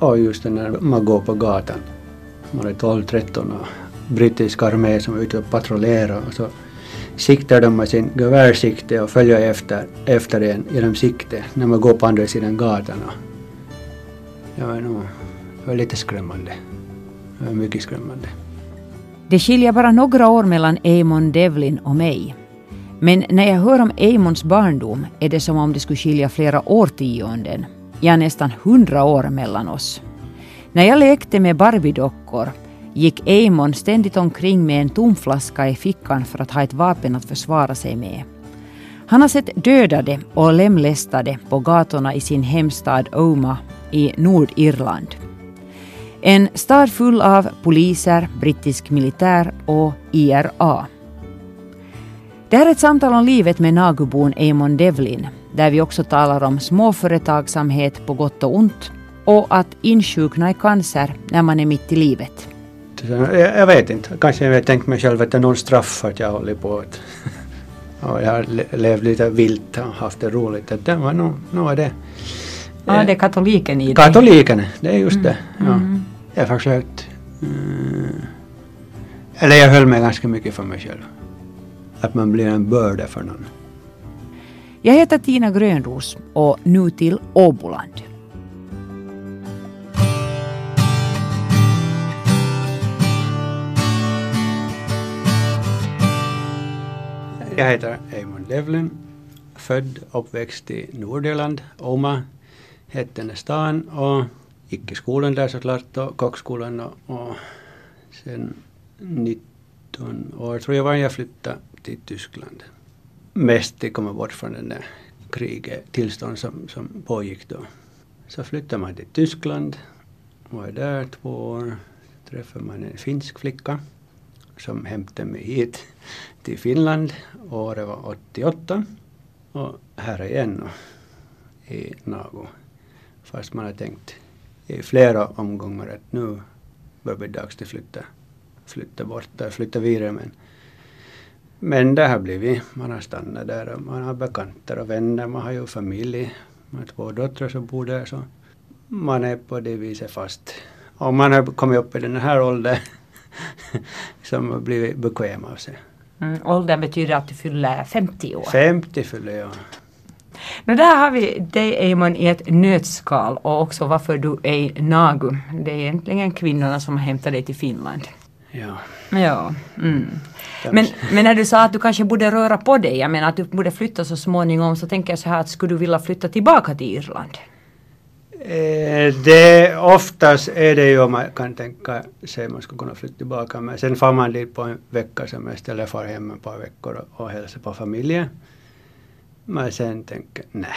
Och just när man går på gatan, man är 12-13 och brittisk armé som är ute och patrullerar och så siktar de med sin gevärssikte och följer efter, efter en genom sikte när man går på andra sidan gatan. Det var nog det var lite skrämmande. Det var mycket skrämmande. Det skiljer bara några år mellan Eamon Devlin och mig. Men när jag hör om Eamons barndom är det som om det skulle skilja flera årtionden, ja nästan hundra år mellan oss. När jag lekte med Barbie-dockor gick Eamon ständigt omkring med en tom flaska i fickan för att ha ett vapen att försvara sig med. Han har sett dödade och lemlästade på gatorna i sin hemstad Oma i Nordirland. En stad full av poliser, brittisk militär och IRA. Det här är ett samtal om livet med Nagubon Eamon Devlin, där vi också talar om småföretagsamhet på gott och ont och att insjukna i cancer när man är mitt i livet. Jag, jag vet inte, kanske jag tänkt mig själv att det är någon straff att jag håller på att och jag har levt lite vilt och haft det roligt. Att det var nog, nog är det. Ja, det är katoliken i dig. Katoliken, det är just det. Ja. Mm. Jag har försökt... Mm, eller jag höll mig ganska mycket för mig själv. Att man blir en börda för någon. Jag heter Tina Grönros och nu till Åboland. Jag heter Eamon Devlin. Född och uppväxt i Nordirland. Oma hette den stan och gick i skolan där såklart och kockskolan och, och sen 19 år tror jag var jag flyttade till Tyskland. Mest till att komma bort från den där kriget, tillstånd som, som pågick då. Så flyttade man till Tyskland, var där två år, träffade man en finsk flicka som hämtade mig hit till Finland. Året var 88 och här igen i Nago. Fast man har tänkt i flera omgångar att nu börjar det bli dags att flytta, flytta bort och flytta vidare. Men, men det har blivit, man har stannat där och man har bekanta och vänner, man har ju familj, man har två döttrar som bor där så man är på det viset fast. Och man har kommit upp i den här åldern som har blivit bekväm av sig. Mm, åldern betyder att du fyller 50 år? 50 fyller jag. Nu där har vi dig Eamon i ett nötskal och också varför du är Nagu. Det är egentligen kvinnorna som har hämtat dig till Finland. Ja. Ja. Mm. Men, men när du sa att du kanske borde röra på dig, jag menar att du borde flytta så småningom, så tänker jag så här att skulle du vilja flytta tillbaka till Irland? Eh, det, oftast är det ju om man kan tänka sig att man skulle kunna flytta tillbaka men sen får man dit på en vecka semester eller far hem ett par veckor och, och hälsa på familjen. Men sen tänker nej,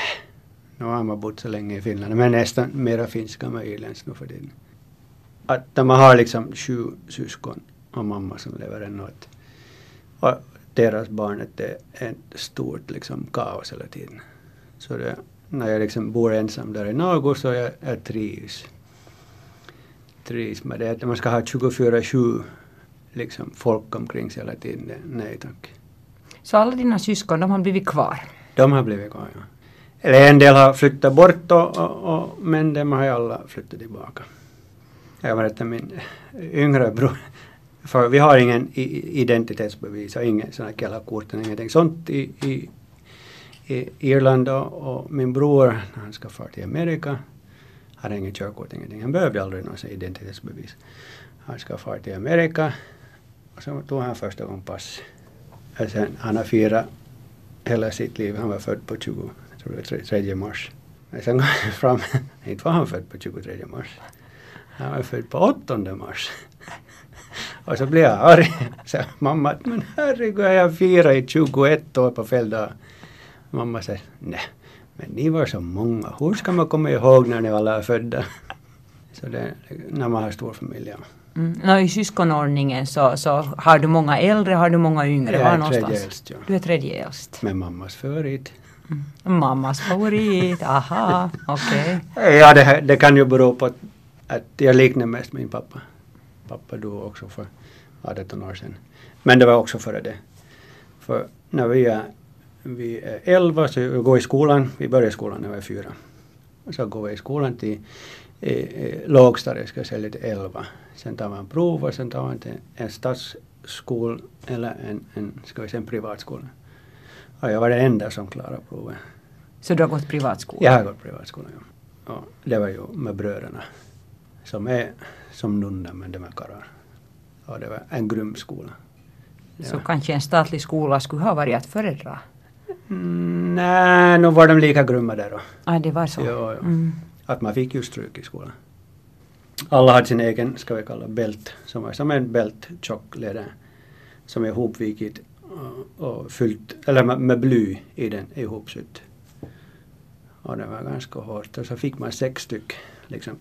nu har man bott så länge i Finland, men nästan mera finska än irländskt nu för tiden. Att man har liksom sju syskon och mamma som lever ännu. Och deras barn är ett stort liksom kaos hela tiden. Så det, när jag liksom bor ensam där i Nago så jag, jag trivs. Trivs med det. Att man ska ha 24-7 liksom folk omkring sig hela tiden. Nej tack. Så alla dina syskon, de har blivit kvar? De har blivit kvar, ja. Eller en del har flyttat bort och, och, och, men de har ju alla flyttat tillbaka. Jag berättade min yngre bror, för vi har ingen identitetsbevis och ingen sådana källarkort eller ingenting sånt i, i, i Irland och, och, min bror, när han ska fara till Amerika, hade inget körkort, ingenting. Han behövde aldrig något identitetsbevis. Han ska fara till Amerika och så tog han första gången pass. Och sen, han har firat hela sitt liv. Han var född på 20, tror 3 mars. Och sen kom han fram, inte var han född på 23 mars. Han var född på 8 mars. Och så blev jag arg. Så mamma, men herregud, jag firat i 21 år på fel dag. Mamma säger, nej, men ni var så många. Hur ska man komma ihåg när ni alla är födda? Så det, när man har stor familj. Mm. No, I syskonordningen så, så har du många äldre, har du många yngre? Jag är tredje äldst, ja. Du är tredje äldst. Med mammas favorit. Mm. Mammas favorit, aha, okej. Okay. Ja, det, det, kan ju bero på att, jag liknar mest min pappa. Pappa dog också för 18 år sedan. Men det var också före det. För när vi är, vi är 11 så vi går i skolan, vi börjar skolan när vi är fyra. Så går vi i skolan till i lågstadiet ska jag säga lite 11. Sen tar man prov och sen tar man till en stadsskol eller en, en, ska vi säga, en privatskola. Och jag var den enda som klarade provet. Så du har gått privatskola? Jag har gått privatskola, ja. Och det var ju med bröderna som är som nunnor men de är karlar. Och det var en grym skola. Så kanske en statlig skola skulle ha varit att föredra? Mm, nej, nu var de lika grymma där då. Ah, det var så? Jo, jo. Mm. Att man fick ju stryk i skolan. Alla hade sin egen, ska vi kalla bält, som var som en bält, tjock läder, som är ihopvikit och, och fyllt, eller med, med bly i den, ihopsytt. Och det var ganska hårt. Och så fick man sex styck liksom,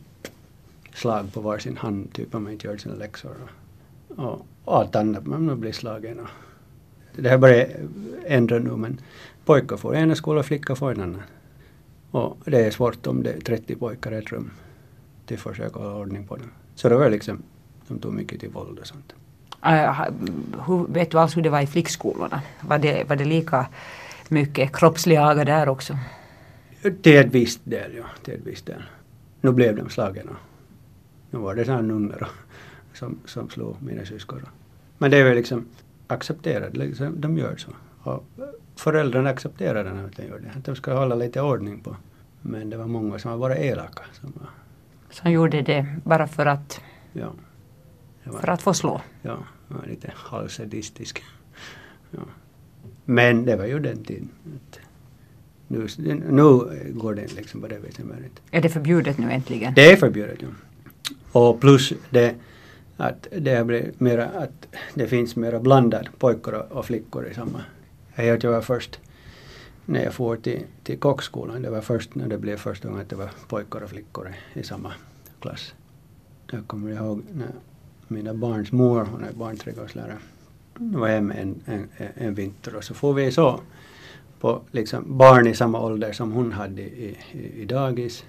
slag på varsin hand, typ om man inte gör sina läxor. Och, och, och allt annat, man blir slagen. Och, det här bara ändrar nu men pojkar får ena skola och flickor får en annan. Och det är svårt om det är 30 pojkar i ett rum till att försöka hålla ordning på dem. Så det var liksom, de tog mycket till våld och sånt. Uh, hur, vet du alls hur det var i flickskolorna? Var det, var det lika mycket kroppslig aga där också? Till ett visst del, ja. Till ett visst del. Nu blev de slagna. Nu var det sådana nunnor som, som slog mina syskon. Men det är väl liksom accepterat, liksom, de gör så. Och föräldrarna accepterar den att de gör det. Att de ska hålla lite ordning på. Men det var många som var bara elaka. Som, var, Som gjorde det bara för att, ja, var, för att få slå? ja, det var lite halvsadistisk. Ja. Men det var ju den tiden. Att Nu, nu går det liksom på det viset. Är det förbjudet nu äntligen? Det är förbjudet, ja. Och plus det att det blir mera, att det finns mera blandat, pojkar och, och flickor i samma. Jag vet, jag var först när jag får till, till kockskolan, det var först när det blev första gången att det var pojkar och flickor i, i samma klass. Jag kommer ihåg när mina barns mor, hon är barnträdgårdslärare, var hemma en, en, en vinter och så får vi så på liksom barn i samma ålder som hon hade i, i, i dagis,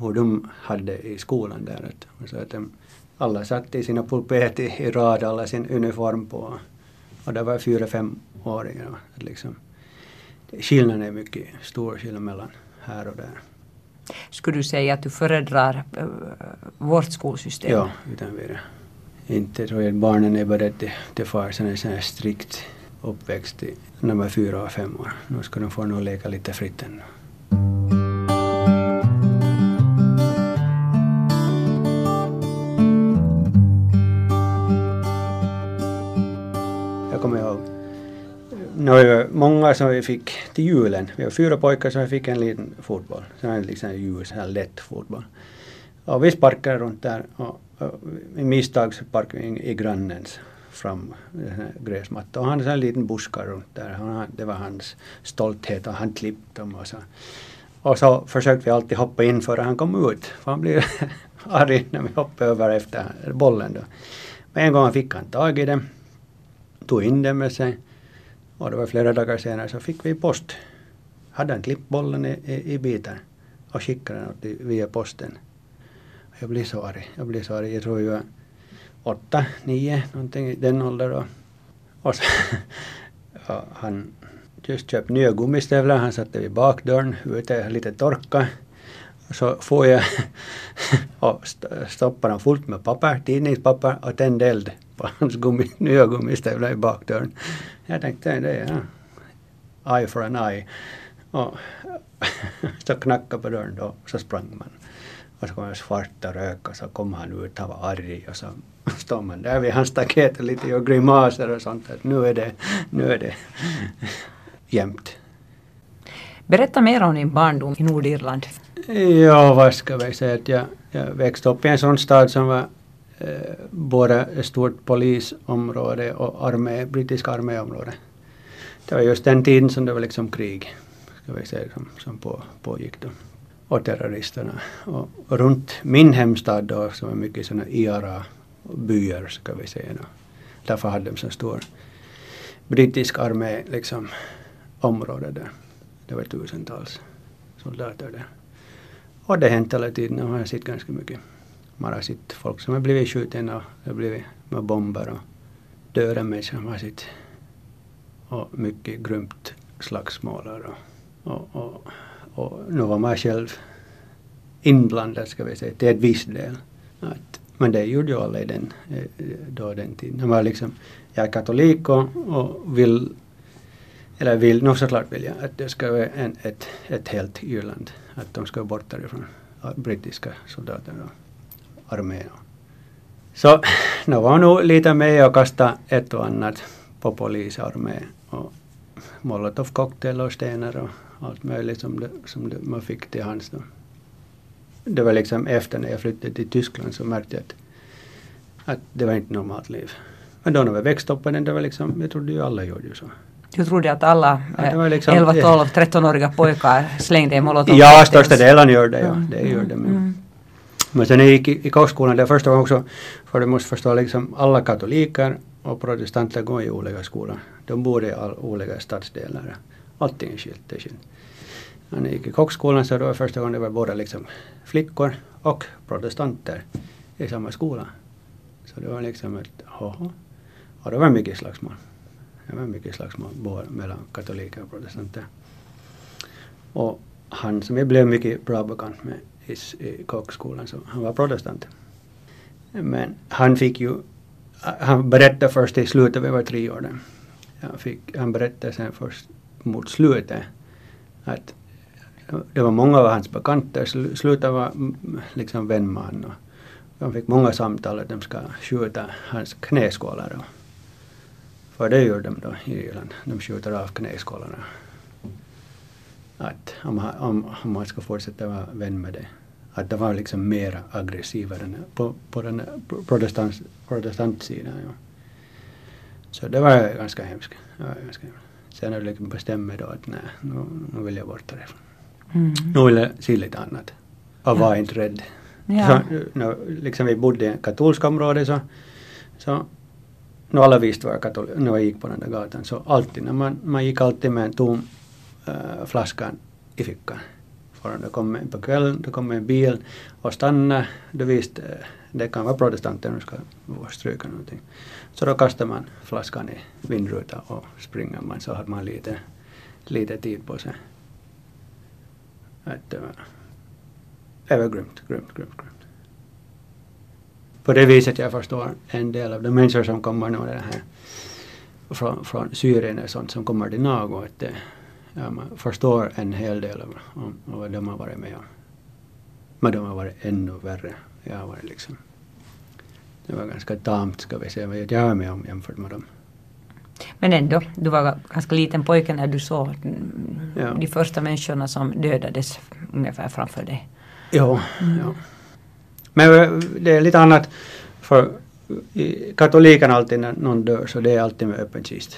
hur de hade i skolan där. Att, så att de, alla satt i sina pulpet i, i rad, alla sin uniform på. Och det var fyra, femåringar. Att liksom, skillnaden är mycket stor skillnad mellan här och där. Skulle du säga att du föredrar uh, vårt skolsystem? Ja, utan vidare. Inte tror jag att barnen är beredda till, till far sån här, sån här strikt uppväxt i, när de är fyra och fem år. Nu ska de få nog leka lite fritt ännu. Jag kommer ihåg, nu var det många som vi fick till julen. Vi var fyra pojkar som vi fick en liten fotboll. Så en liksom ljus, en lätt fotboll. Och vi sparkade runt där och, och i misstag så sparkade vi i grannens fram gräsmatta. Och han hade en liten buskar runt där. Han, det var hans stolthet och han klippte dem och så. Och så försökte vi alltid hoppa in före han kom ut. För han blev arg när vi hoppade över efter bollen då. Men en gång fick han tag i den, tog in den med sig. Och det var flera dagar senare så fick vi post. Hade han klippt bollen i, i, i bitar och skickade den via posten. Jag blir så arg. Jag blir så arg. Jag tror jag var åtta, nio, någonting i den åldern då. Och så, och han just köpt nya gummistövlar. Han satte vid bakdörren ute lite torka. Så får jag och stoppar han fullt med papper, tidningspapper och tände eld på hans gummi, nya gummistövlar i bakdörren. Jag tänkte det är ja, eye for an eye. Och så knackade på dörren då, så sprang man. Och så kom det svarta rök och så kom han ut, han var arg och så står man där vid hans staket och lite gör grimaser och sånt. Att nu är det, nu är det jämnt. Berätta mer om din barndom i Nordirland. Ja, vad ska vi säga att jag, jag växte upp i en sån stad som var Eh, både ett stort polisområde och armé, brittiska arméområde. Det var just den tiden som det var liksom krig, ska vi säga, som, som på, pågick då. Och terroristerna. Och, och runt min hemstad då, som var mycket sådana IRA byar, ska vi säga. Då. Därför hade de så stor brittisk armé, liksom, område där. Det var tusentals soldater där. Och det har hänt hela tiden. och har sett ganska mycket. Man har sett folk som har blivit skjutna och har blivit med bomber och döda människor. Man har sett och mycket grymt slagsmål. Och, och, och, och nu var man själv inblandad ska vi säga till ett viss del. Att, men det gjorde ju alla i den, eh, då den tiden. De var liksom, jag är katolik och, och vill, eller vill, nog såklart vill jag att det ska vara en, ett, ett helt Irland. Att de ska bort därifrån, brittiska soldater armén. Så nu var nog lite med och kasta ett och annat på polisarmé och molotovcocktail och stenar och allt möjligt som, det, som det, man fick till hands. Då. Det var liksom efter när jag flyttade till Tyskland så märkte jag att, att det var inte normalt liv. Men då när vi växte upp det var liksom, jag trodde ju alla gjorde ju så. Du trodde att alla ja, liksom, 11, 12, 13-åriga pojkar slängde molotov? Ja, största delen gör det. Ja, det gör det. Men, mm men sen när jag gick i, i kockskolan, det första gången också, för du måste förstå, liksom alla katoliker och protestanter går i olika skolor. De bor i all, olika stadsdelar. Allting är skilt. Det är skilt. När jag gick i kockskolan så det var första gången det var både liksom flickor och protestanter i samma skola. Så det var liksom ett, ”haha”. Och det var mycket slagsmål. Det var mycket slagsmål både mellan katoliker och protestanter. Och han som jag blev mycket bra bekant med i, i kockskolan, så han var protestant. Men han fick ju, han berättade först i slutet, vi var tre år där. Han, fick, han berättade sen först mot slutet att det var många av hans bekanta, slutet var liksom vän med honom. Fick många samtal att de ska skjuta hans knäskålar. För det gör de då i Irland, de skjuter av knäskålarna. Att om, om, om man ska fortsätta vara vän med det. Att det var liksom mer aggressivare på, på den protestant, protestantsidan. Ja. Så det var ganska hemskt. Det var ganska hemskt. Sen jag liksom bestämt mig då att nej, nu, nu vill jag bort därifrån. Mm. Nu vill jag se lite annat. Och var inte rädd. Ja. Så, nu, liksom vi bodde i ett katolskt område så, så nu alla visste var jag katol, när jag gick på den där gatan. Så alltid, när man, man gick alltid med en tom äh, flaskan i fickan. För det kom på kvällen, det kom en bil och stannade. Du visste, eh, det kan vara protestanter, nu ska stryka någonting. Så då kastar man flaskan i vindrutan och springer man så har man lite, lite tid på sig. Att det var, det var grymt, grymt, grymt, grymt. På det viset jag förstår en del av de människor som kommer nu det här från, från Syrien och sånt som kommer till Nago. Att det, ja, man förstår en hel del av, om, om vad de har varit med om. Men de har varit ännu värre. Jag har varit liksom det var ganska tamt ska vi säga, vad jag var med om jämfört med dem. Men ändå, du var ganska liten pojke när du såg ja. de första människorna som dödades ungefär framför dig. Ja, mm. ja. Men det är lite annat för katolikerna alltid när någon dör så det är alltid med öppen kist.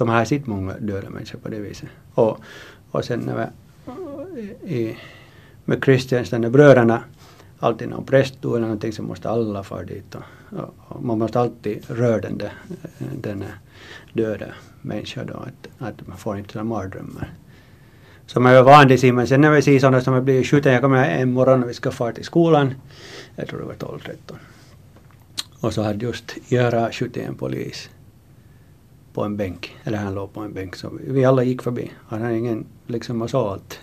Som har sett många döda människor på det viset. Och, och sen när vi, i, med Christians, den bröderna alltid någon präst eller någonting så måste alla fara dit. Och, och man måste alltid röra den där, den döda människan då, att, att man får inte några mardrömmar. Så man är van vid men sen när vi ser sådana som har blivit skjutna. jag kommer en morgon när vi ska fara till skolan, jag tror det var 12-13. Och så hade just Göra skjutit en polis på en bänk, eller han låg på en bänk, så vi alla gick förbi. Han hade ingen, liksom man sa allt.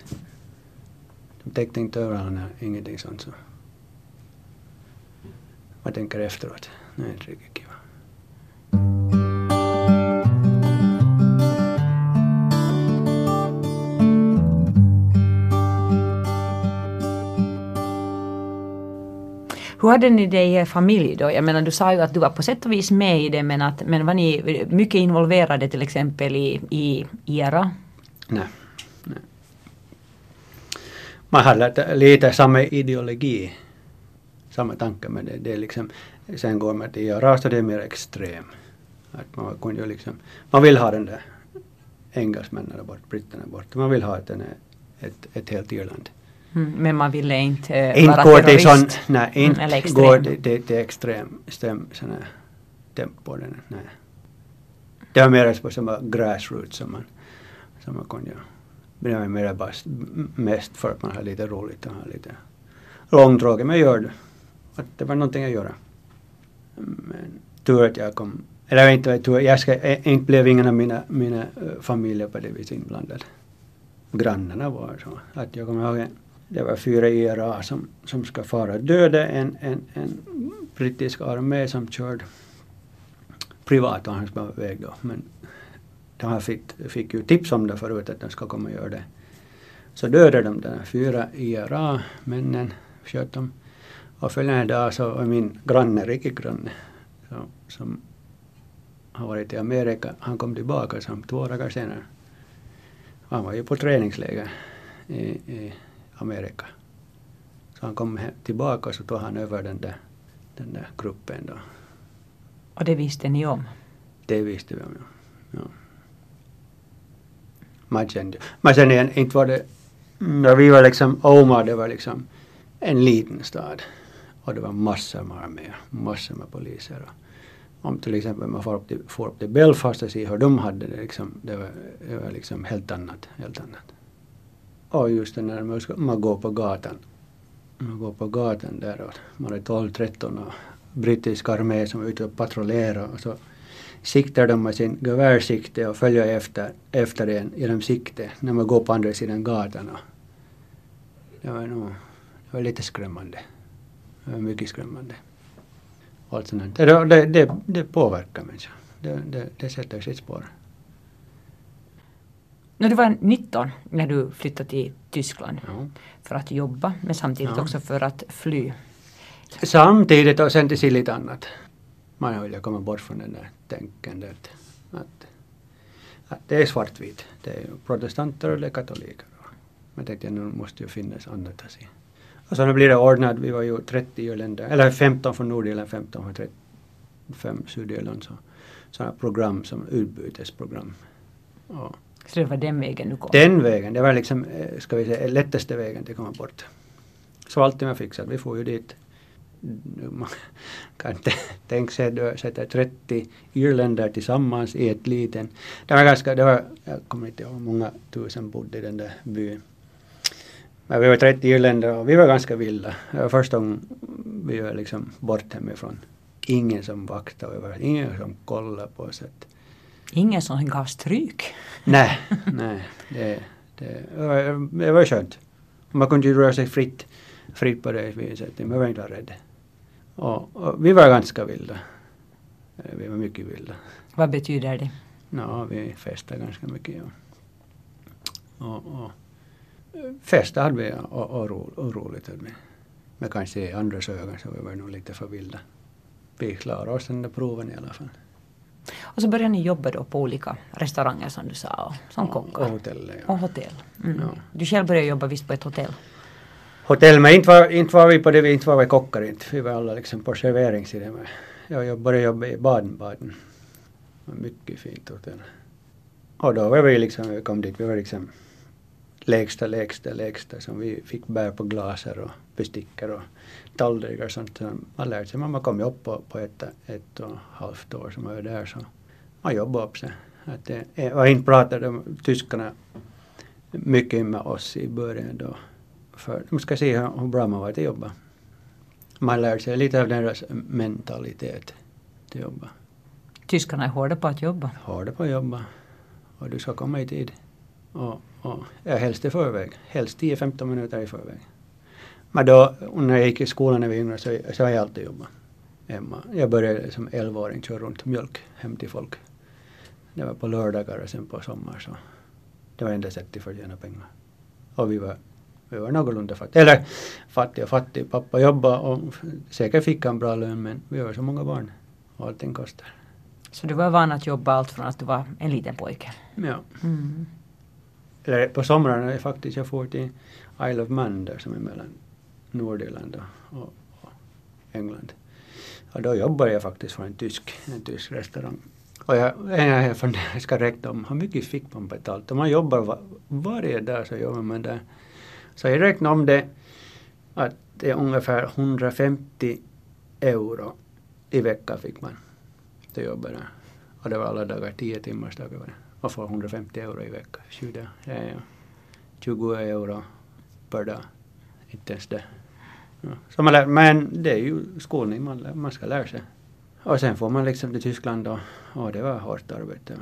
De täckte inte över honom, ingenting sånt. Så man tänker efteråt. Det är Hur hade ni det i er familj då? Jag menar du sa ju att du var på sätt och vis med i det men, att, men var ni mycket involverade till exempel i, i IRA? Nej. nej. Man hade lite samma ideologi samma tanke men det, det är liksom, sen går man till IRA så det är mer extrem. Att man, kunde liksom, man vill ha den där engelsmännen bort, britterna bort. Man vill ha ett, ett, ett helt Irland. Mm, men man ville inte inte vara terrorist? Sån, nej, mm, inte mm, går det till, till extrem, extrem sån här tempo. Den, nej. Det var mer på samma grassroots som man, som man kunde göra. Men det var mer bara mest för att man har lite roligt och har lite långtråkigt. Men gör det att det var någonting att göra. Men tur att jag kom, eller inte tur, jag ska, inte blev ingen av mina, mina familjer på det viset inblandad. Grannarna var så. Att jag kommer ihåg en, det var fyra IRA som, som ska fara döda en, en, en brittisk armé som körde privat och han skulle väg då. Men de här fick, fick ju tips om det förut att de ska komma och göra det. Så dödade de de fyra IRA-männen, sköt dem. Och följande dag så var min granne, riktig granne, så, som har varit i Amerika, han kom tillbaka som två dagar senare. Han var ju på träningsläger i, i Amerika. Så han kom tillbaka och så tog han över den där, den där gruppen då. Och det visste ni om? Det visste vi om, ja. ja. Man kände, men sen igen, inte var det, när vi var liksom, Oma det var liksom en liten stad. Och det var massor med arméer, massor med poliser. Och om till exempel man får upp till, får upp till Belfast och ser hur de hade det, liksom, det, var, det var liksom helt annat. Helt annat. Och just det när man, man går på gatan. Man går på gatan där och man är 12-13 och brittisk armé som är ute och patrullerar och så siktar de med sin gevärssikte och följer efter, efter en genom sikte när man går på andra sidan gatan. Och det var nog det var lite skrämmande. Det var mycket skrämmande. Allt sånt. Det, det, det, det påverkar människan. Det, det, det sätter sitt spår. När du var 19 när du flyttade till Tyskland Ja. för att jobba men samtidigt Ja. också för att fly. Samtidigt och sen till sig lite annat. Man vill komma bort från den där tänkandet. Att, att det är svartvitt. Det är protestanter det är katoliker. Men tänkte jag nu måste ju finnas annat att se. Och så nu blir det ordnat. Vi var ju 30 irländare, eller 15 från Nordirland, 15 från 35 Sydirland. Så, sådana program som utbytesprogram. Och så det var den vägen du kom? den vägen, det var liksom, eh, ska vi säga, lättaste vägen till att komma bort. Så allting var fixat. Vi får ju dit. Man kan inte tänka sig att du sätter 30 irländare tillsammans i ett liten... Det var ganska, det var, jag kommer inte ihåg hur många tusen bodde i den där byn. Men vi var 30 irländare och vi var ganska vilda. Det var första gången vi var liksom bort hemifrån. Ingen som vaktade ingen som kollade på oss. Att, Ingen som gav stryk? Nej, nej. Det, det, var- det var skönt. Man kunde ju röra sig fritt, fritt på det viset. Man var inte rädd. Och, och vi var ganska vilda. Eh, Vi var mycket vilda. Vad betyder det? Ja, vi festade ganska mycket. Ja. Och, och, festa hade vi och, och, ro, och roligt vi. Men kanske i andras ögon så vi var nog lite för vilda. Vi klarade oss den där proven i alla fall. Och så började ni jobba då på olika restauranger som du sa, och, som kockar. och hotellet, ja. Och hotell. Mm. Ja. Du själv började jobba visst på ett hotell? Hotell, men inte var, inte var vi på det, inte var vi kockar inte. Vi var alla liksom på serveringssidan. Jag började jobba i Baden-Baden. Mycket fint hotell. Och då var vi liksom, vi kom dit, vi var liksom lägsta, lägsta, lägsta som vi fick bära på glaser och bestickor och tallrikar och sånt. Så Man lärde sig, man kom ju upp på, på ett, ett och ett halvt år som man var där så man jobbade upp sig. Att det, och inte pratade de, tyskarna mycket med oss i början då. För de ska se hur, hur bra man var att jobba. Man lär sig lite av deras mentalitet till jobba. Tyskarna är hårda på att jobba. Hårda på att jobba och du ska komma i tid. Och, och, ja, helst i förväg. Helst 10-15 minuter i förväg. Men då, när jag gick i skolan när vi var yngre så, så har jag alltid jobbat hemma. Jag började som 11-åring köra runt mjölk hem till folk. Det var på lördagar och sen på sommar så det var enda sättet för att tjäna pengar. Och vi var, vi var någorlunda fattiga. Eller fattiga och fattiga. Pappa jobbade och säkert fick han bra lön men vi var så många barn och allting kostar. Så du var van att jobba allt från att du var en liten pojke? Ja. Mm. Eller på somrarna är faktiskt jag får till Isle of Man där som är mellan Nordirland och, och, och England. Och då jobbar jag faktiskt för en tysk, en tysk restaurang. Och jag, jag, jag funderar, jag ska räkna om hur mycket fick man betalt. Om man jobbar var, varje dag så jobbar man där. Så jag räknar om det att det är ungefär 150 euro i veckan fick man Det jobbade. där. Och det var alla dagar, 10 timmars dagar var det. Och får 150 euro i veckan. 20, ja, ja. 20 euro per dag. Inte ens det. Ja. Så man lär, men det är ju skolning, man, lär, man ska lära sig. Och sen får man liksom till Tyskland och, och det var hårt arbete.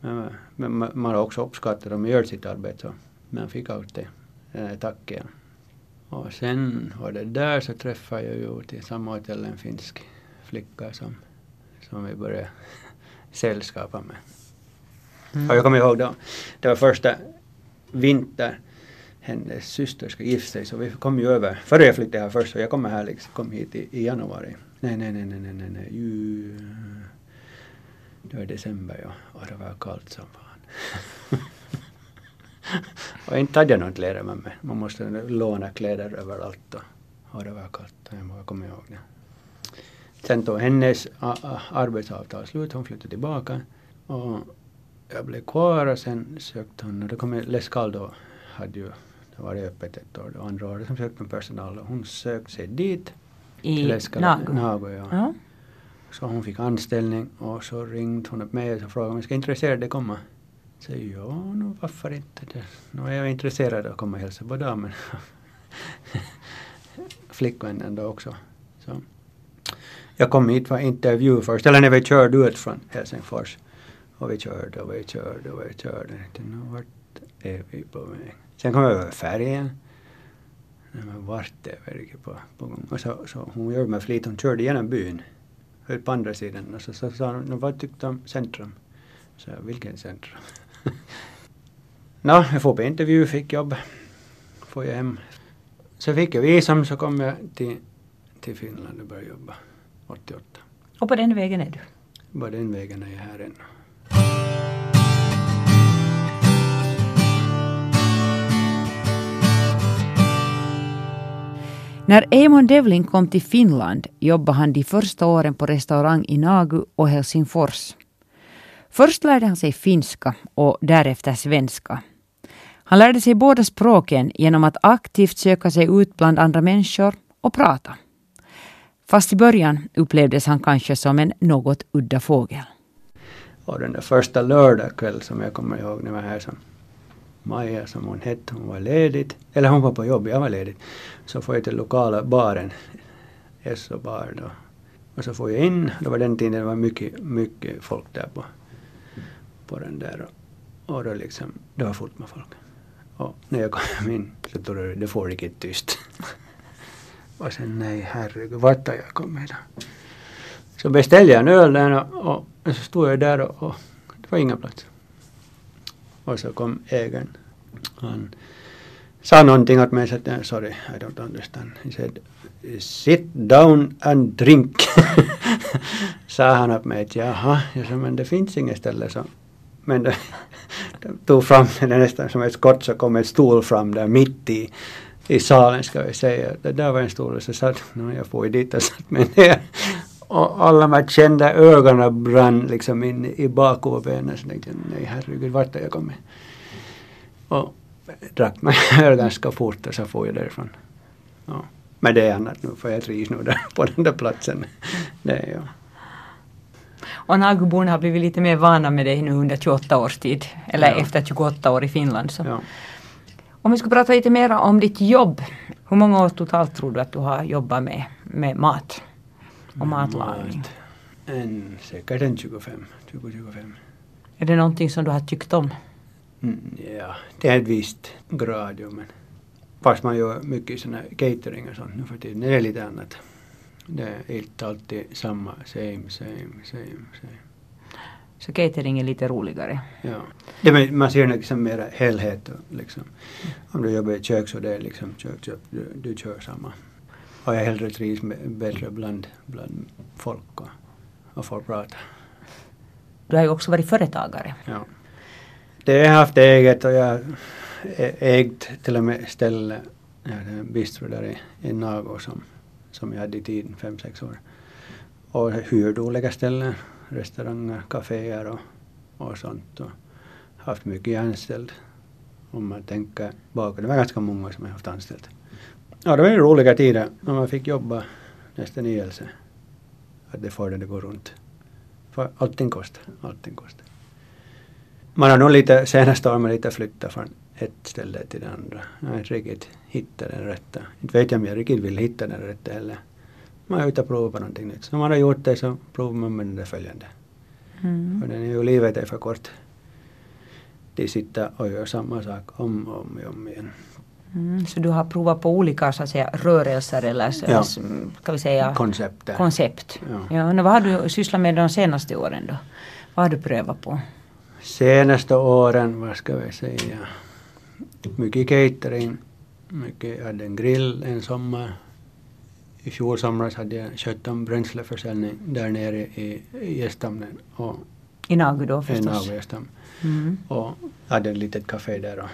Men, men, men man- har också uppskattat att man gör sitt arbete. Så man fick alltid eh, tack igen. Och sen var det där så träffade jag ju till samma hotell en finsk flicka som, som vi började sällskapa med. Mm. Jag kommer ihåg då, det var första vinter hennes syster ska gifta sig så vi kom ju över, före jag flyttade här först så jag kommer här liksom, kom hit i, i januari. Nej, nej, nej, nej, nej, nej, nej, ju, det var december ja, och det var kallt som fan. och inte hade jag några kläder med mig, man måste låna kläder överallt och, och det var kallt, jag kommer ihåg det. Sen tog hennes arbetsavtal slut, hon flyttade tillbaka och jag blev kvar och sen sökte hon, och då kom Les Caldo hade ju, det var öppet ett år, det andra året som sökte personal och hon sökte sig dit. I? Nagu ja. Ja. Så hon fick anställning och så ringde hon upp mig och frågade om jag ska intresserad att komma. Så ja, no, varför inte? Det, nu är jag intresserad av att komma och hälsa på damen. Flickvännen då också. Så. Jag kom hit för intervju först, eller när vi körde ut från Helsingfors. Och vi körde och vi körde och vi körde. Nu vart är vi på väg? Sen kom jag över. Nej, men vart är vi på, på gång? Och så, så hon gjorde med flit, hon körde genom byn. Höll på andra sidan och så sa hon, vad tyckte du om centrum? Så jag, vilken centrum? Nå, jag får på intervju, fick jobb. Får jag hem. Så fick jag visum så kom jag till, till Finland och började jobba 88. Och på den vägen är du. Bara den vägen är jag här ännu. När Eamon Devlin kom till Finland jobbade han de första åren på restaurang i Nagu och Helsingfors. Först lärde han sig finska och därefter svenska. Han lärde sig båda språken genom att aktivt söka sig ut bland andra människor och prata. Fast i början upplevdes han kanske som en något udda fågel. Och den där första lördagkväll som jag kommer ihåg när jag var här som Maja som hon hette, hon var ledigt. Eller hon var på jobb, jag var ledig. Så får jag till lokala baren, SO bar då. Och så får jag in, det var den tiden det var mycket, mycket folk där på, på den där. Och, då liksom, det var fullt med folk. Och när jag kom in så tror jag, det får riktigt tyst. och sen nej herregud, vart har jag kommit då? Så beställde jag en öl där och, och, och så stod jag där och, och det var inga platser. Och så kom ägaren. Han sa någonting åt mig så att jag, sorry, I don't understand. He said, sit down and drink. sa han åt mig att jaha, jag sa, men det finns inget ställe så. Men de tog fram det nästan som ett skott så kom en stol fram där mitt i, i salen ska vi säga. Det där var en stol och så satt, no, jag får ju dit och satt mig ner. Och alla man kände ögonen brann liksom in i bakhuvudet. Så tänkte jag, nej herregud, vart har jag kommit? Och drack mig öl ganska fort och så får jag därifrån. Ja. Men det är annat nu, för jag trivs nu där på den där platsen. Det är jag. Och Naguborna har blivit lite mer vana med dig nu under 28 års tid. Eller Ja. efter 28 år i Finland. Så. Ja. Om vi ska prata lite mer om ditt jobb. Hur många år totalt tror du att du har jobbat med, med mat? Och matlagning. Mat. En, säkert en 25, 20-25. Är det någonting som du har tyckt om? Mm, ja, det är ett visst grad jo, men fast man gör mycket här catering och sånt nu för tiden, det är lite annat. Det är inte alltid samma, same, same, same, same. Så catering är lite roligare. Ja. Det, men man ser liksom mera helhet liksom. Om du jobbar i kök så det är liksom kök, kök du, du kör samma. Och jag hellre trivs bättre bland, bland folk och, och får prata. Du har ju också varit företagare. Ja. Det har jag haft eget och jag har ägt till och med ställe, en bistro där i, i Nago som, som jag hade i tiden, fem, sex år. Och hyrt olika ställen, restauranger, kaféer och, och sånt. Och haft mycket anställd. Om man tänker bakåt, det var ganska många som jag haft anställt. Ja, det var ju roliga tider när man fick jobba nästan ihjäl sig. Att det får det att gå runt. För allting kostar, allting kostar. Man har nog lite, senaste åren lite flyttat från ett ställe till det andra. Jag har inte riktigt hittat den rätta. Inte vet jag om jag riktigt vill hitta den rätta heller. Man är ute och provar på någonting nytt. Så man har gjort det så provar man med där följande. Mm. För den är ju, livet är för kort. De sitter och gör samma sak om och om, och om igen. Mm, så du har provat på olika så att säga, rörelser eller så, Ja. ska vi säga, Konceptet. koncept. Ja. Ja, vad har du sysslat med de senaste åren då? Vad har du prövat på? Senaste åren, vad ska vi säga, mycket catering, mycket, jag hade en grill en sommar. I fjol somras hade jag kött om bränsleförsäljning där nere i, i Gästhamnen och I Nagu då förstås. av Gästham. Mm. Och hade ett litet café där och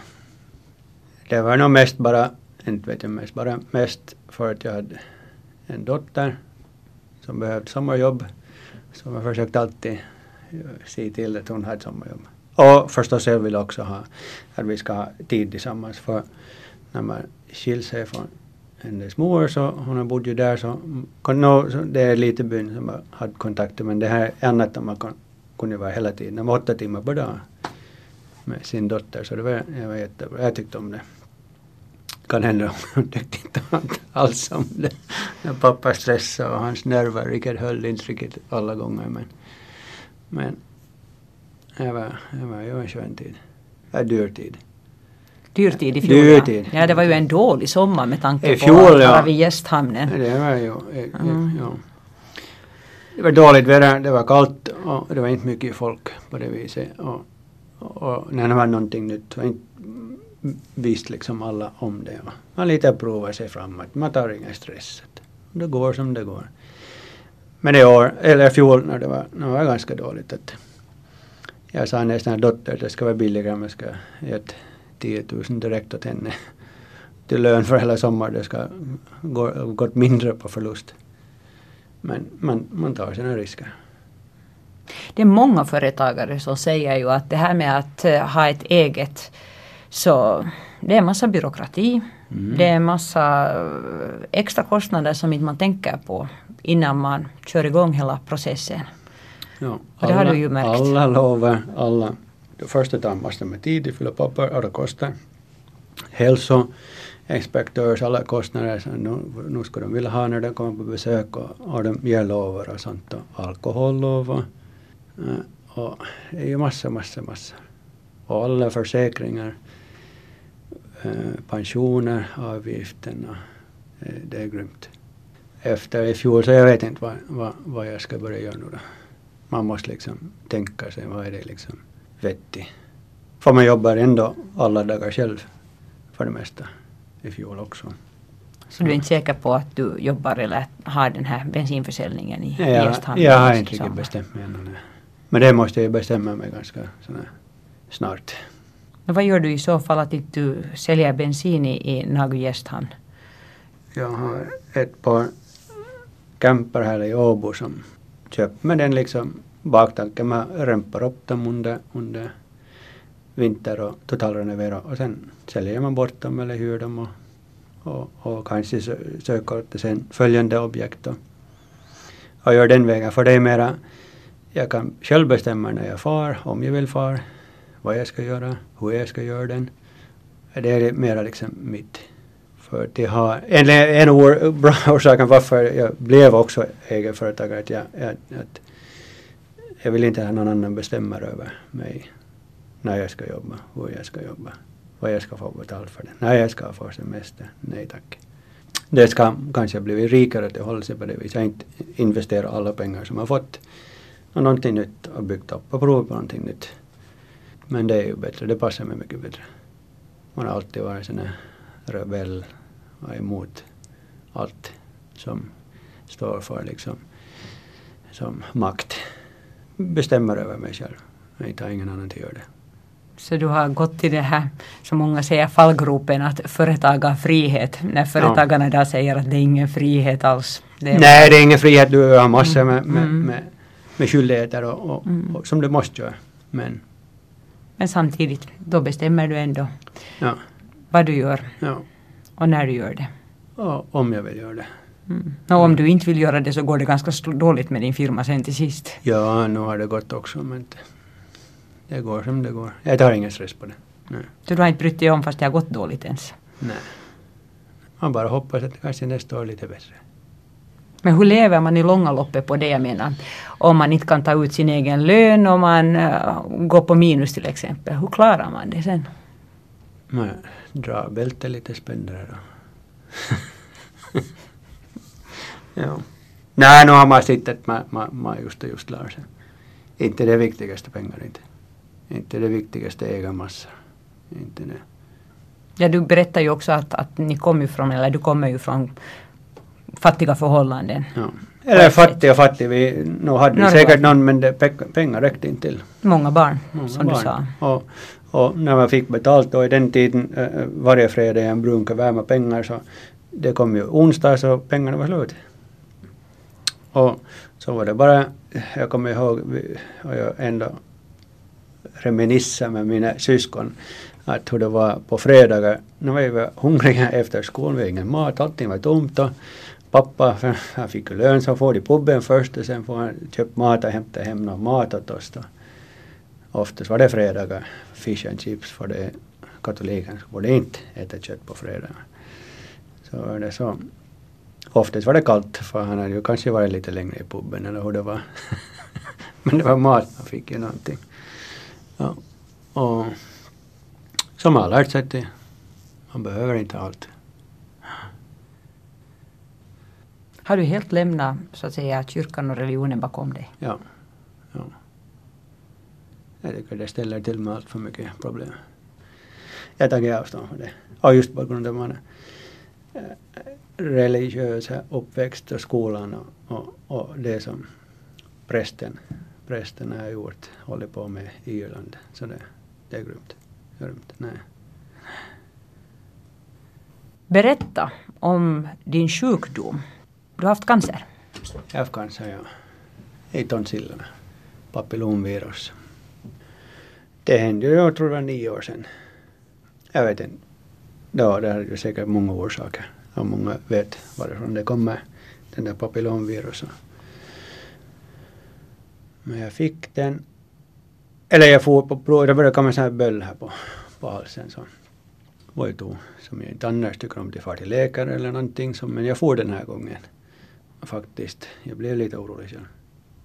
det var nog mest bara, inte vet jag mest, bara mest för att jag hade en dotter som behövde sommarjobb. Så jag försökte alltid eh, se till att hon hade sommarjobb. Och förstås jag vill också ha att vi ska ha tid tillsammans för när man skiljer sig från hennes mor så hon har bott ju där så, no, så det är lite byn som har haft kontakter men det här är annat än man kan, kunde vara hela tiden, de var åtta timmar per dag med sin dotter så det var, det var jättebra, jag tyckte om det. Kan hända om hon tyckte inte alls om det. När pappa stressade och hans nerver riktigt höll inte riktigt alla gånger men men det var, det var ju en skön tid. Ja, dyr tid. Dyrtid i fjol. Dyrtid. Ja. ja, det var ju en dålig sommar med tanke I på fjol, att ja. vara vid gästhamnen. Det var ju, eh, Mm. ja. Det var dåligt väder, det var kallt och det var inte mycket folk på det viset. Och, och, och när det var någonting nytt så inte visste liksom alla om det. Man lite provar sig framåt, man tar ingen stress. Det går som det går. Men i år, eller i fjol när det var, när det var ganska dåligt att jag sa nästan att dotter det ska vara billigare om jag ska ge 10 000 direkt åt henne till lön för hela sommaren. Det ska gå, gått mindre på förlust. Men man, man tar sina risker. Det är många företagare som säger ju att det här med att eh, ha ett eget så det är massa byråkrati. Mm. Det är massa eh, extra kostnader som inte man tänker på innan man kör igång hela processen. Ja, Och det har du ju märkt. Alla lovar, alla. Det första tar massor med tid, de fyller papper och det kostar. Hälsoinspektörs alla kostnader, så nu, nu ska de vilja ha när de kommer på besök och, och de ger lover och sånt och alkohollov och, eh, och det är ju massa, massa, massa. Och alla försäkringar, pensioner, avgiften och eh, det är grymt. Efter i fjol så jag vet inte vad, vad, vad jag ska börja göra nu då man måste liksom tänka sig vad är det liksom vettigt. För man jobbar ändå alla dagar själv för det mesta i fjol också. Så du är inte säker på att du jobbar eller har den här bensinförsäljningen i Jag, Gästhamn? jag har inte riktigt bestämt mig ännu. Men det måste jag bestämma mig ganska sådär snart. Men vad gör du i så fall att inte du säljer bensin i, i Nagu Gästhamn? Jag har ett par camper här i Åbo som köper med den liksom baktanken. Man rempar upp dem under, under vinter och totalrenoverar och sen säljer man bort dem eller hyr dem och, och, och kanske söker till sen följande objekt och, och gör den vägen. För det är mera, jag kan själv bestämma när jag far, om jag vill far, vad jag ska göra, hur jag ska göra den. Det är mera liksom mitt. För att jag har, en, en or, bra orsaken varför jag blev också egenföretagare att jag, jag, att jag vill inte ha någon annan bestämmer över mig när jag ska jobba, hur jag ska jobba, vad jag ska få betalt för det, när jag ska få semester. Nej tack. Det ska kanske bli rikare att hålla sig på det viset. Jag inte investera alla pengar som jag fått och någonting nytt och byggt upp och provat på någonting nytt. Men det är ju bättre, det passar mig mycket bättre. Man har alltid varit sån här rebell och emot allt som står för liksom som makt. Bestämmer över mig själv. Jag inte har ingen annan att göra det. Så du har gått till det här, som många säger, fallgropen att företagarfrihet. När företagarna idag säger att det är ingen frihet alls. Det Nej, det är ingen frihet. Du har massor med, med, Mm. med, med skyldigheter och, och, Mm. och, som du måste göra. Men Men samtidigt, då bestämmer du ändå ja, vad du gör ja. och när du gör det. Och, om jag vill göra det. Mm. Och om du inte vill göra det så går det ganska dåligt med din firma sen till sist. Ja, nu har det gått också men det, det går som det går. Jag tar ingen stress på det. Nej. Så du har inte brytt dig om fast det har gått dåligt ens. Nej. Man bara hoppas att kanske nästa år är lite bättre. Men hur lever man i långa loppet på det jag menar? Om man inte kan ta ut sin egen lön och man uh, går på minus till exempel. Hur klarar man det sen? Man drar bältet lite spändare då. ja. Nej, nu har man sett att man, man, man just och just lär sig. Inte det viktigaste pengar inte. Inte det viktigaste ägarmassor. Inte det. Ja, du berättar ju också att, att ni kommer ju från, eller du kommer ju från fattiga förhållanden. Ja. Eller fattig och fattig. Vi, nu hade vi säkert någon men det, pengar räckte inte till. Många barn, Många som barn. du sa. Och, och när man fick betalt då i den tiden äh, varje fredag en brunka värma pengar så det kom ju onsdag så pengarna var slut. Och så var det bara, jag kommer ihåg, och jag ändå reminissa med mina syskon att hur det var på fredagar. Nu var vi hungriga efter skolan, vi hade ingen mat, allting var tomt och pappa, han fick ju lön så får de puben först och sen får han köpa mat och hämta hem någon mat åt oss då. Oftast var det fredagar, fish and chips för det katoliken så borde inte äta kött på fredagar. Så var det så. Oftast var det kallt för han hade ju kanske varit lite längre i puben eller hur det var. Men det var mat, man fick ju någonting. Ja. Och som har lärt sig det. Man behöver inte allt. Har du helt lämnat så att säga kyrkan och religionen bakom dig? Ja. ja. Jag tycker det ställer till med allt för mycket problem. Jag tar avstånd från det. Och just på grund av man eh, religiösa uppväxt och skolan och, och, och det som prästen, prästen har gjort, håller på med i Irland. Så det, det är grymt. grymt. Nej. Berätta om din sjukdom. Du har haft cancer? Jag har haft cancer, ja. I tonsillerna. Papillomvirus. Det hände ju, jag tror det var nio år sedan. Jag vet inte. Ja, det är ju säkert många orsaker. Och många vet varifrån det kommer, den där papillomviruset. Men jag fick den. Eller jag får på prov, det började komma en sån här böld här på, på halsen. Så var ju då, som jag inte annars tycker om att far till läkare eller någonting. Så, men jag får den här gången. Faktiskt. Jag blev lite orolig själv.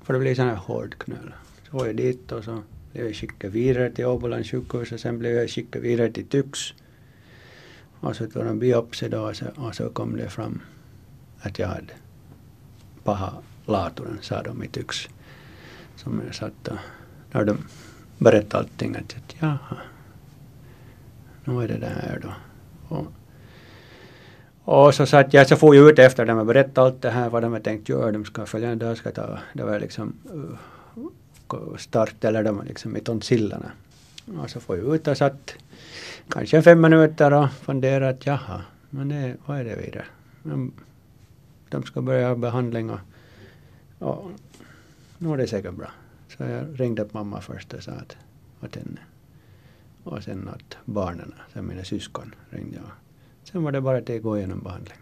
För det blev sån här hård knöl. Så var jag dit och så blev jag skickad vidare till Åbolands sjukhus och sen blev jag skickad vidare till Tyx. Och så tog de biopsi då och så, och så kom det fram att jag hade paha laturen, sa de i Tyx. Som jag satt och, när de berättade allting att, att jaha, nu är det där då. Och, och så satt jag, så får jag ut efter dem och berättade allt det här, vad de har tänkt göra. De ska följande dag ska ta, det var liksom uh, start eller de liksom i tonsillarna. Och så får jag ut och satt kanske fem minuter och funderade att jaha, men det, vad är det vidare? Men de ska börja behandling och, och nu är det säkert bra. Så jag ringde upp mamma först och sa att, åt henne. Och sen att barnen, sen mina syskon ringde jag. Sen var det bara att gå igenom behandling.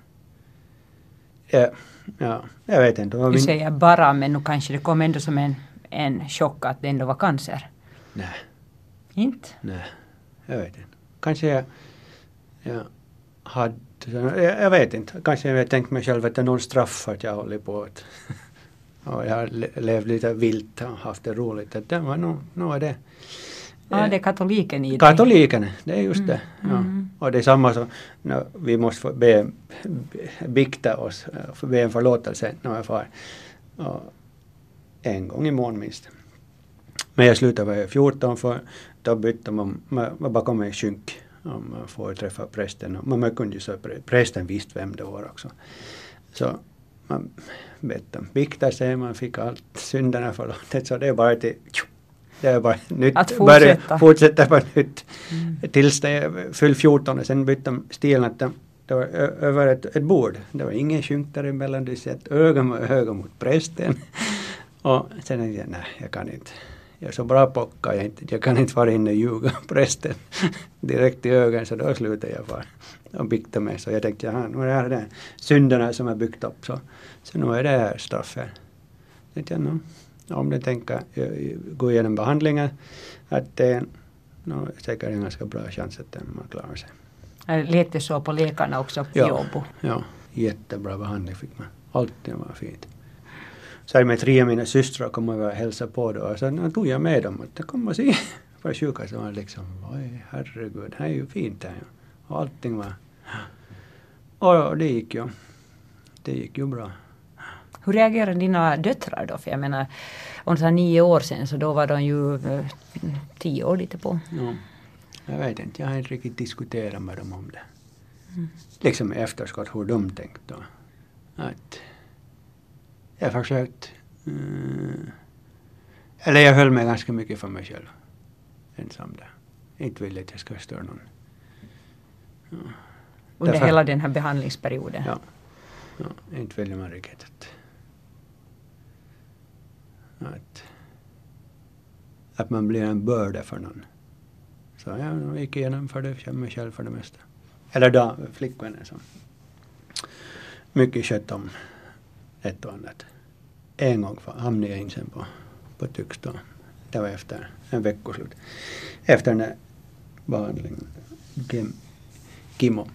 Ja, ja, jag vet inte. Du säger bara, men nu kanske det kom ändå som en, en chock att det ändå var cancer? Nej. Inte? Nej, jag vet inte. Kanske jag, jag hade, jag, jag vet inte, kanske jag tänkt mig själv att det är någon straff att jag håller på att och jag har levt lite vilt och haft det roligt. Att det var nog, är det. Ja, det är katoliken i det. Katoliken, det är just det. Mm. Ja. Mm. Och det är samma som no, vi måste be, bikta oss, be en förlåtelse när jag far. Och en gång i månaden minst. Men jag slutade vara 14 för då bytte man, man var bakom en skynk om man får träffa prästen. Men man kunde ju så prästen visste vem det var också. Så man bett bikta sig, man fick allt synderna förlåtet. Så det är bara till det är bara nytt. Att fortsätta. Bara, fortsätta på nytt. Mm. Tills det fyllde 14 och sen bytte de stilen att de, det var över ett, ett bord. Det var ingen skynk däremellan. Du ser ett öga mot öga mot prästen. och sen tänkte jag, nej jag kan inte jag är så bra pocka, jag, inte, jag kan inte vara inne och ljuga prästen direkt i ögonen så då slutade jag bara och bikta mig. Så jag tänkte, jaha, nu är det här den synderna som jag byggt upp så, så nu är det här straffet. Tänkte jag, no, om det tänker gå igenom behandlingen att det är no, säkert en ganska bra chans att man klarar sig. Lät det så på läkarna också på ja, Jobbo? Ja, jättebra behandling fick man. Allting var fint. Så med tre av mina systrar kom och hälsade på då och sen tog jag med dem att kom och se var sjuka så var det liksom, oj herregud, här är ju fint här. Och allting var... Och det gick ju. Det gick ju bra. Hur reagerar dina döttrar då? För jag menar, om det var nio år sedan så då var de ju eh, tio år lite på. Ja. Jag vet inte, jag har inte riktigt diskuterat med dem om det. Mm. Liksom i efterskott hur de tänkt då. Att jag försökt... Mm, eller jag höll mig ganska mycket för mig själv. Ensam där. Inte ville att jag ska störa någon. Ja. Under Därför, hela den här behandlingsperioden? Ja. ja inte ville man riktigt att, att, att man blir en börda för någon. Så jag gick igenom för det, mig själv för det mesta. Eller då flickvännen som mycket skött om ett och annat. En gång hamnade jag in sen på, på Tyx då. Det var efter en veckoslut. Efter den där behandlingen. Kim, Kimo.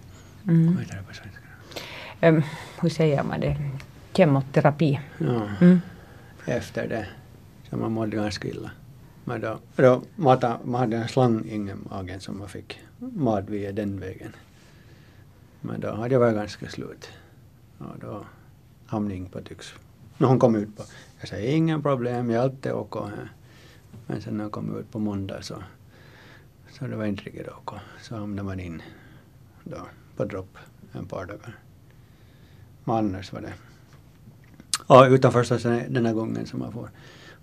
Mm. Vad heter det på svenska? Um, hur säger man det? Kemoterapi. Ja. Mm. Efter det. Så man mådde ganska illa. Men då, då mata, man hade en slang i magen som man fick mat via den vägen. Men då hade jag varit ganska slut. Och då hamnade jag på tycks. När hon kom ut på, jag sa inga problem, jag är alltid OK här. Men sen när hon kom ut på måndag så, så det var inte riktigt OK. Så hamnade man in då på dropp en par dagar. Men annars var det. Ja, utan förstås den här gången som man får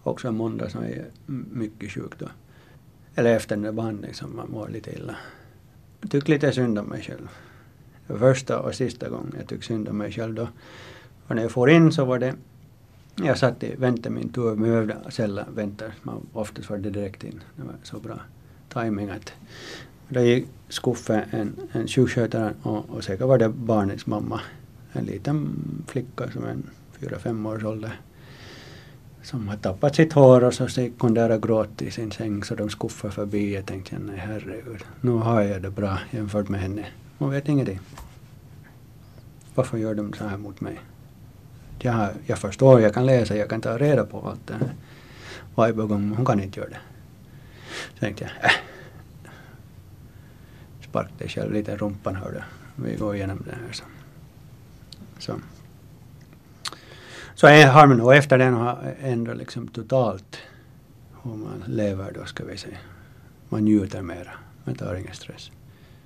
också en måndag som är mycket sjuk då. Eller efter den där behandlingen som man mår lite illa. Jag tycker lite synd om mig själv. Första och sista gången jag tyckte synd om mig själv då. Och när jag får in så var det jag satt i, väntade min tur, men behövde sällan vänta. Man, oftast var det direkt in. Det var så bra timing att då gick Skuffe, en, en sjukskötare och, och säkert var det barnets mamma. En liten flicka som en fyra, fem års ålder som har tappat sitt hår och så gick hon där och gråt i sin säng så de skuffade förbi. Jag tänkte, nej herregud, nu har jag det bra jämfört med henne. Hon vet ingenting. Varför gör de så här mot mig? Jag, jag förstår, jag kan läsa, jag kan ta reda på allt det här. Varje gång, hon kan inte göra det. Så tänkte jag, äh. Sparka dig själv lite i rumpan hörde. Vi går igenom det här. Så. så. Så har man nog efter den har ändrat liksom totalt hur man lever då ska vi säga. Man njuter mera, man tar ingen stress.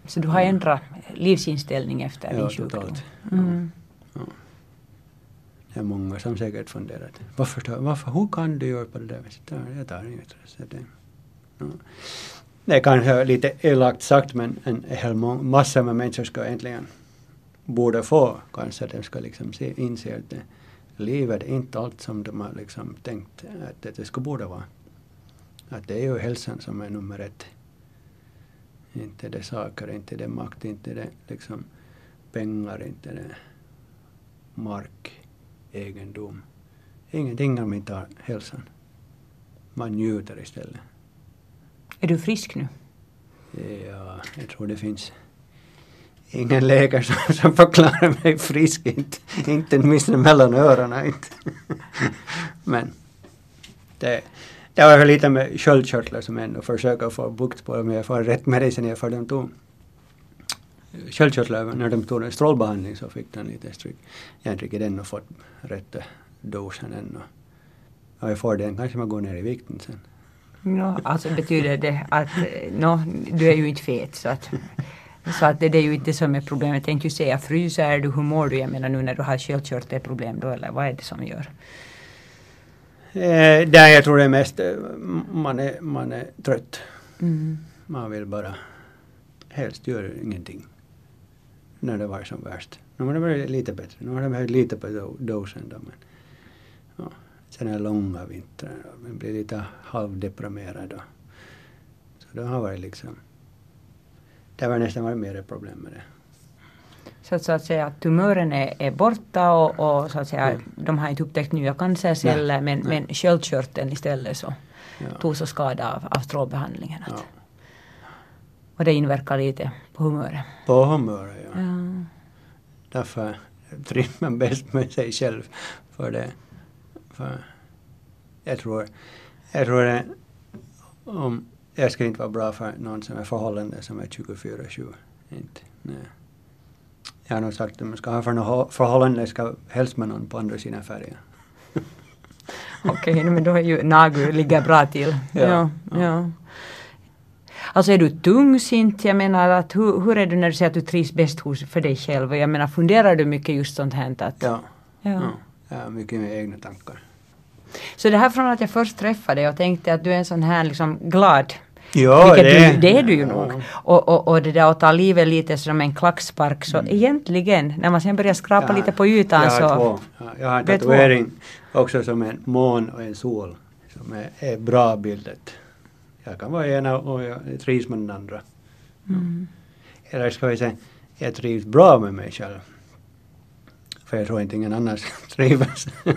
Så du har ändrat livsinställning efter ja, din sjukdom? Totalt. Mm. Ja. Det är många som säkert funderat. Varför, varför, hur kan du göra på det där viset? Jag tar ingen stress. Det, ja. det är kanske lite elakt sagt men en hel massa med människor ska äntligen borde få kanske de ska liksom se, inse att det, livet är inte allt som de har liksom tänkt att det skulle borde vara. Att det är ju hälsan som är nummer ett. Inte det saker, inte det makt, inte det liksom pengar, inte det mark, egendom. Ingenting om inte har hälsan. Man njuter istället. Är du frisk nu? Ja, jag tror det finns ingen läkare som, som förklarar mig frisk, inte, inte åtminstone mellan öronen. Inte. Men det, det var lite med sköldkörtlar som ändå försöker få bukt på om jag får rätt medicin för dem. tog sköldkörtlar, när de tog en strålbehandling så fick den lite stryk. Jag har inte riktigt ännu fått rätt dosen ännu. Och jag får den kanske man går ner i vikten sen. No, alltså betyder det att eh, no, du är ju inte fet så att så att det, det är ju inte det som är problemet. Jag tänkte ju säga, fryser du, hur mår du? Jag menar nu när du har sköldkörtelproblem då, eller vad är det som gör? Eh, där jag tror det är mest, eh, man är, man är trött. Mm. Man vill bara helst göra ingenting. När det var som värst. Nu har det varit lite bättre. Nu har det varit lite på dosen då. Men, ja. Sen är långa vintrar. Man blir lite halvdeprimerad. Då. Så det har varit liksom det var nästan varit mer problem med det. Så att, så att säga tumören är, är borta och, och, så att säga, mm. de har inte upptäckt nya cancerceller nej, men, nej. men sköldkörteln istället så ja. tog så skada av, av strålbehandlingen. Ja. Och det inverkar lite på humöret. På humöret, ja. ja. Därför trivs man bäst med sig själv. För det. För jag tror, jag tror det, om jag ska inte vara bra för någon som är förhållande som är 24-7. Inte. Nej. Jag har nog sagt att man ska ha för något förhållande ska helst med någon på andra sidan färgen. Okej, men då är ju Nagu ligger bra till. Ja, ja, ja. Alltså är du tungsint? Jag menar att hur, hur är du när du säger att du trivs bäst hos för dig själv? Jag menar funderar du mycket just sånt här? Att, Ja. Ja. ja. Mycket med egna tankar. Så det här från att jag först träffade dig och tänkte att du är en sån här liksom glad Ja, Vilket du, det är du ju ja. nog. Och, och, och det där att ta livet lite som en klackspark så egentligen när man sen börjar skrapa Ja, lite på ytan jag så... Två. Ja, Jag har en Det tatuering också som en mån och en sol. Som är, är bra bildet. Jag kan vara ena och jag trivs med den andra. Mm. Eller ska vi säga, jag trivs bra med mig själv. För jag tror inte ingen annan trivs. Men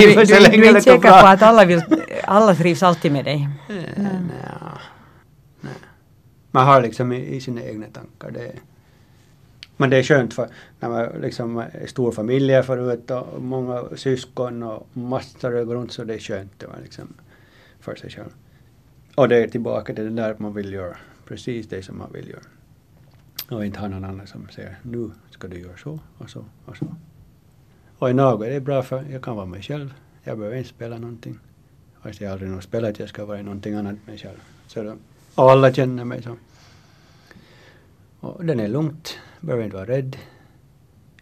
du, du, du är inte det säker på att alla, vill, alla trivs alltid med dig? Eh, nja, nej. Man har liksom i, i sina egna tankar. Det, men det är skönt för när man liksom är stor familj förut och många syskon och massor och runt så det är skönt att vara liksom för sig själv. Och det är tillbaka till det där man vill göra. Precis det som man vill göra. Och inte ha någon annan som säger nu ska du göra så och så och så. Och i något är det bra för jag kan vara mig själv. Jag behöver inte spela någonting. Fast jag aldrig nog spelat, jag ska vara någonting annat än mig själv. Så då, och alla känner mig så. Och den är lugnt, behöver inte vara rädd.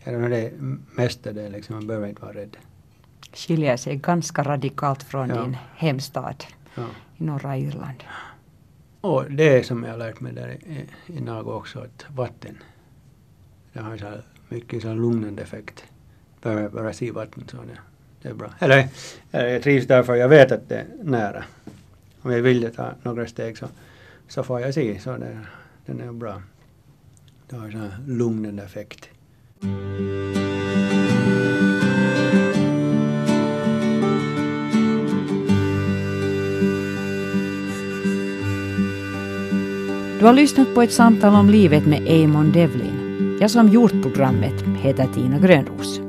Eller när det är mesta det liksom, man behöver inte vara rädd. Skiljer sig ganska radikalt från Ja. din hemstad Ja. i norra Irland. Och det som jag har lärt mig där i, i Nago också, att vatten, det har så mycket så lugnande effekt. Behöver bara se vatten så det, det är bra. Eller, eller jag trivs därför jag vet att det är nära. Om jag vill ta några steg så, så får jag se, så det, den är bra. Det har en lugnande effekt. Du har lyssnat på ett samtal om livet med Eamon Devlin. Jag som gjort programmet heter Tina Grönros.